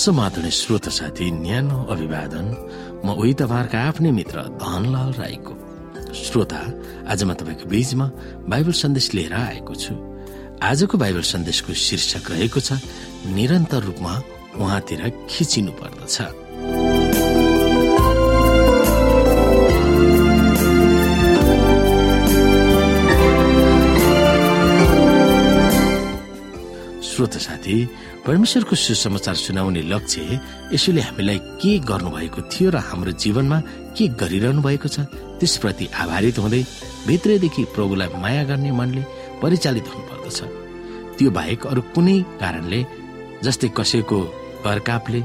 समाधान श्रोत साथी न्यानो अभिवादन। म उही तपाईँहरूका आफ्नै मित्र धनलाल राईको। श्रोता आज म तपाईँको बीचमा बाइबल सन्देश लिएर आएको छु। आजको बाइबल सन्देशको शीर्षक रहेको छ निरन्तर रूपमा उहाँतिर खिचिनु पर्दछ श्रोत साथी परमेश्वरको सुसमाचार सुनाउने लक्ष्य यसोले हामीलाई के गर्नुभएको थियो र हाम्रो जीवनमा के गरिरहनु भएको छ त्यसप्रति आभारित हुँदै भित्रैदेखि प्रभुलाई माया गर्ने मनले परिचालित हुनुपर्दछ। त्यो बाहेक अरू कुनै कारणले जस्तै कसैको घरकापले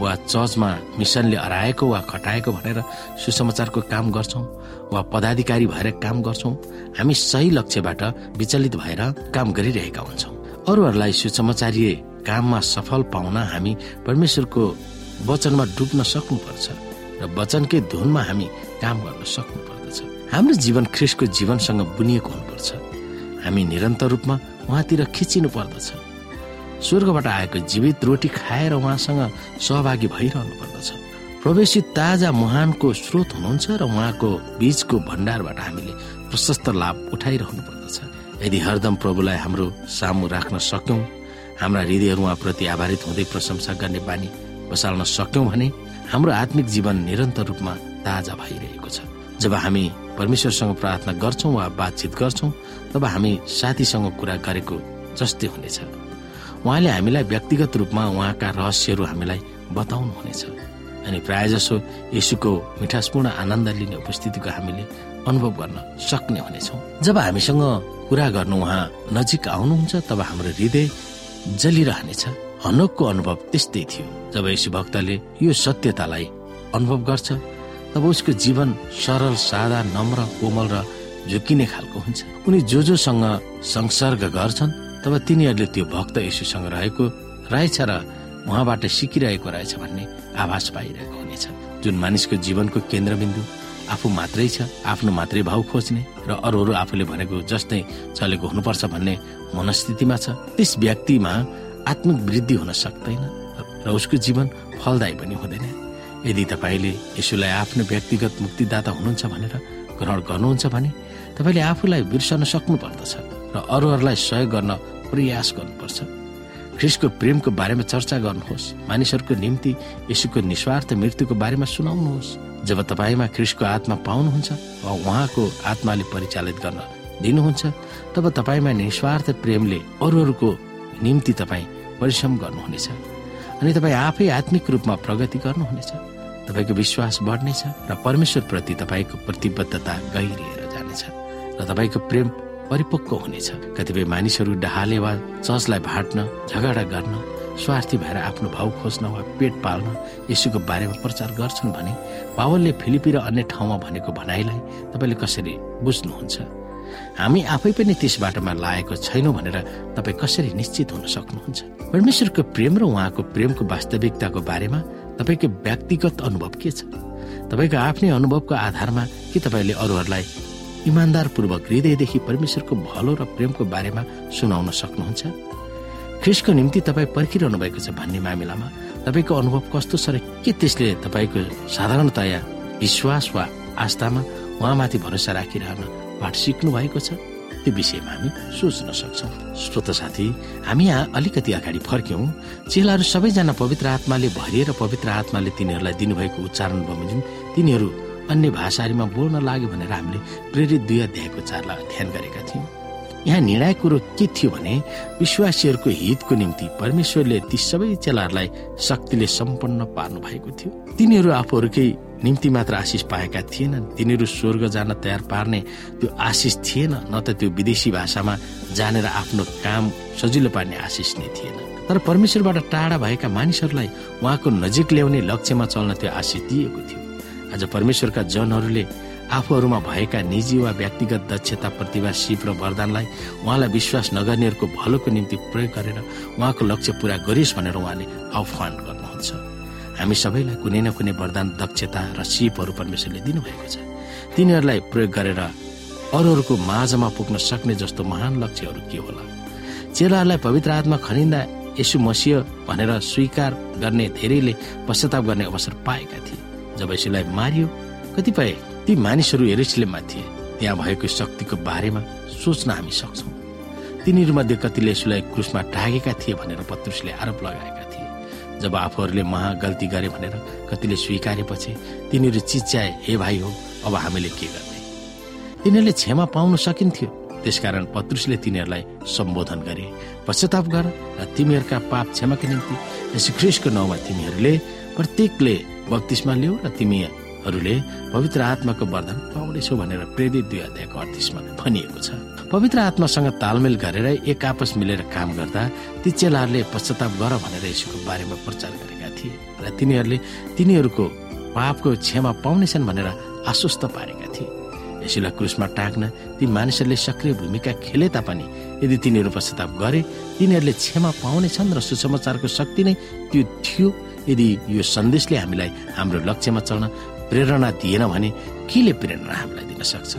वा चर्चमा मिसनले हराएको वा खटाएको भनेर सुसमाचारको काम गर्छौँ वा पदाधिकारी भएर काम गर्छौँ हामी सही लक्ष्यबाट विचलित भएर काम गरिरहेका हुन्छौँ। अरूहरूलाई सुसमाचारीय काममा सफल पाउन हामी परमेश्वरको वचनमा डुब्न सक्नुपर्छ र वचनकै धुनमा हामी काम गर्न सक्नु पर्दछ हाम्रो जीवन ख्रिसको जीवनसँग बुनिएको हुनुपर्छ। हामी निरन्तर रूपमा उहाँतिर खिचिनु पर्दछ स्वर्गबाट आएको जीवित रोटी खाएर उहाँसँग सहभागी भइरहनु पर्दछ प्रवेशी ताजा मुहानको स्रोत हुनुहुन्छ र उहाँको बीचको भण्डारबाट हामीले प्रशस्त लाभ उठाइरहनु पर्दछ यदि हरदम प्रभुलाई हाम्रो सामु राख्न सक्यौं हाम्रा हृदयहरू उहाँप्रति आधारित हुँदै प्रशंसा गर्ने बानी बसाल्न सक्यौं भने हाम्रो आत्मिक जीवन निरन्तर रूपमा ताजा भइरहेको छ। जब हामी परमेश्वरसँग प्रार्थना गर्छौँ वा बातचित गर्छौँ तब हामी साथीसँग कुरा गरेको जस्तै हुनेछ। उहाँले हामीलाई व्यक्तिगत रूपमा उहाँका रहस्यहरू हामीलाई बताउनु हुनेछ अनि प्राय जसो यसुको मिठासपूर्ण आनन्द लिने उपस्थितिको हामीले अनुभव गर्न सक्ने हुनेछौँ। जब हामीसँग कुरा गर्नु उहाँ नजिक आउनुहुन्छ तब हाम्रो हृदय जलिरहनेछ। हनोकको अनुभव त्यस्तै थियो। जब यसु भक्तले यो सत्यतालाई अनुभव गर्छ तब उसको जीवन सरल सादा नम्र कोमल र झुकिने खालको हुन्छ। उनी जो जोसँग संसर्ग गर्छन् तब तिनीहरूले त्यो भक्त यसुसँग रहेको रहेछ र उहाँबाट सिकिरहेको रहेछ भन्ने आभास पाइरहेको हुनेछ। जुन मानिसको जीवनको केन्द्रबिन्दु आफू मात्रै छ आफ्नो मात्रै भाउ खोज्ने र अरूहरू आफूले भनेको जस्तै चलेको हुनुपर्छ भन्ने मनस्थितिमा छ। त्यस व्यक्तिमा आत्मिक वृद्धि हुन सक्दैन र उसको जीवन फलदायी पनि हुँदैन। यदि तपाईँले यसुलाई आफ्नो व्यक्तिगत मुक्तिदाता हुनुहुन्छ भनेर ग्रहण गर्नुहुन्छ भने तपाईँले आफूलाई बिर्सन सक्नु पर्दछ र अरूहरूलाई सहयोग गर्न प्रयास गर्नुपर्छ। ख्रिसको प्रेमको बारेमा चर्चा गर्नुहोस्। मानिसहरूको निम्ति यसुको निस्वार्थ मृत्युको बारेमा सुनाउनुहोस्। जब तपाईँमा ख्रिसको आत्मा पाउनुहुन्छ वा उहाँको आत्माले परिचालित गर्न दिनुहुन्छ तब तपाईँमा निस्वार्थ प्रेमले अरूहरूको निम्ति तपाईँ परिश्रम गर्नुहुनेछ अनि तपाईँ आफै आत्मिक रूपमा प्रगति गर्नुहुनेछ। तपाईँको विश्वास बढ्नेछ र परमेश्वर प्रति तपाईँको प्रतिबद्धता गहिरिएर जानेछ र तपाईँको प्रेम परिपक्व हुनेछ। कतिपय मानिसहरू डहाले वा चर्चलाई भाट्न झगडा गर्न स्वार्थी भएर आफ्नो भाउ खोज्न वा पेट पाल्न यसुको बारेमा प्रचार गर्छन् भने पावलले फिलिपी र अन्य ठाउँमा भनेको भनाइलाई तपाईँले कसरी बुझ्नुहुन्छ? हामी आफै पनि त्यस बाटोमा लागेको छैनौँ भनेर तपाईँ कसरी निश्चित हुन सक्नुहुन्छ? परमेश्वरको प्रेम र उहाँको प्रेमको वास्तविकताको बारेमा तपाईँको व्यक्तिगत अनुभव के छ? तपाईँको आफ्नै अनुभवको आधारमा के तपाईँले अरूहरूलाई इमान्दारपूर्वक हृदयदेखि परमेश्वरको भलो र प्रेमको बारेमा सुनाउन सक्नुहुन्छ? ख्रिसको निम्ति तपाईँ पर्खिरहनु भएको छ भन्ने मामिलामा तपाईँको अनुभव कस्तो छ र के त्यसले तपाईँको साधारणतया विश्वास वा आस्थामा उहाँमाथि भरोसा राखिरहन पाठ सिक्नु भएको छ? त्यो विषयमा हामी सोच्न सक्छौँ। श्रोत साथी हामी यहाँ अलिकति अगाडि फर्क्यौँ। चेलाहरू सबैजना पवित्र आत्माले भरिएर पवित्र आत्माले तिनीहरूलाई दिनुभएको उच्चारण बमोजिम तिनीहरू अन्य भाषाहरूमा बोल्न लाग्यो भनेर हामीले प्रेरित दुई अध्यायको चारलाई ध्यान गरेका थियौँ। यहाँ निर्णायक कुरो के थियो भने विश्वासीहरूको हितको निम्ति परमेश्वरले ती सबै चेलाहरूलाई शक्तिले सम्पन्न पार्नु भएको थियो। तिनीहरू आफूहरूकै निम्ति मात्र आशिष पाएका थिएनन्। तिनीहरू स्वर्ग जान तयार पार्ने त्यो आशिष थिएन न त त्यो विदेशी भाषामा जानेर आफ्नो काम सजिलो पार्ने आशिष नै थिएन। तर परमेश्वरबाट टाढा भएका मानिसहरूलाई उहाँको नजिक ल्याउने लक्ष्यमा चल्न त्यो आशिष दिएको थियो। आज परमेश्वरका जनहरूले आफूहरूमा भएका निजी वा व्यक्तिगत दक्षता प्रतिभा सिप र वरदानलाई उहाँलाई विश्वास नगर्नेहरूको भलोको निम्ति प्रयोग गरेर उहाँको लक्ष्य पूरा गरियोस् भनेर उहाँले आह्वान गर्नुहुन्छ। हामी सबैलाई कुनै न कुनै वरदान दक्षता र सिपहरू परमेश्वरले दिनुभएको छ। तिनीहरूलाई प्रयोग गरेर अरूहरूको माझमा पुग्न सक्ने जस्तो महान लक्ष्यहरू के होला? चेलाहरूलाई पवित्र आत्मा खनिँदा यसु मसिह भनेर स्वीकार गर्ने धेरैले पश्चाताप गर्ने अवसर पाएका थिए। जब यसुलाई मारियो कतिपय ती मानिसहरू एरुसलेममा थिए त्यहाँ भएको शक्तिको बारेमा सोच्न हामी सक्छौँ। तिनीहरूमध्ये कतिले यसुलाई क्रुसमा टागेका थिए भनेर पत्रुसले आरोप लगाएका थिए। जब आफूहरूले महा गल्ती गरे भनेर कतिले स्वीकारेपछि तिनीहरू चिच्याए हे भाइ हो अब हामीले के गर्ने? तिनीहरूले क्षमा पाउन सकिन्थ्यो। त्यसकारण पत्रुसले तिनीहरूलाई सम्बोधन गरे पश्चाताप गर र तिमीहरूका पाप क्षमाका निम्ति यस ख्रिसको नाउँमा तिमीहरूले प्रत्येकले बत्तिसमा लिऊ र तिमीहरूले पवित्र आत्माको वरदान पाउनेछौ भनेर प्रेरित दुई अध्यायको अर्थमा भनिएको छ। पवित्र आत्मासँग तालमेल गरेर एक आपस मिलेर काम गर्दा ती चेलाहरूले पश्चाताप गर भनेर यसुको बारेमा प्रचार गरेका थिए र तिनीहरूले तिनीहरूको पापको क्षमा पाउनेछन् भनेर आश्वस्त पारेका थिए। यसैलाई क्रुसमा टाक्न ती मानिसहरूले सक्रिय भूमिका खेले तापनि यदि तिनीहरू पश्चाताप गरे तिनीहरूले क्षमा पाउनेछन् र सुसमाचारको शक्ति नै त्यो थियो। यदि यो सन्देशले हामीलाई हाम्रो लक्ष्यमा चल्न प्रेरणा दिएन भने केले प्रेरणा हामीलाई दिन सक्छ?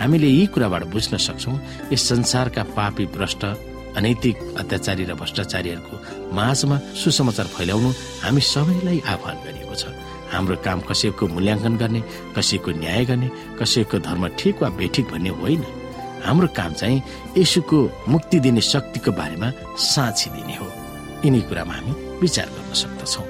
हामीले यी कुराबाट बुझ्न सक्छौ यस संसारका पापी भ्रष्ट अनैतिक अत्याचारी र भ्रष्टाचारीहरूको माझमा सुसमाचार फैलाउनु हामी सबैलाई आह्वान गरिएको छ। हाम्रो काम कसैको मूल्याङ्कन गर्ने कसैको न्याय गर्ने कसैको धर्म ठिक वा बेठिक भन्ने होइन। हाम्रो काम चाहिँ यसुको मुक्ति दिने शक्तिको बारेमा साँची दिने हो। यिनी कुरामा हामी विचार गर्न सक्दछौँ।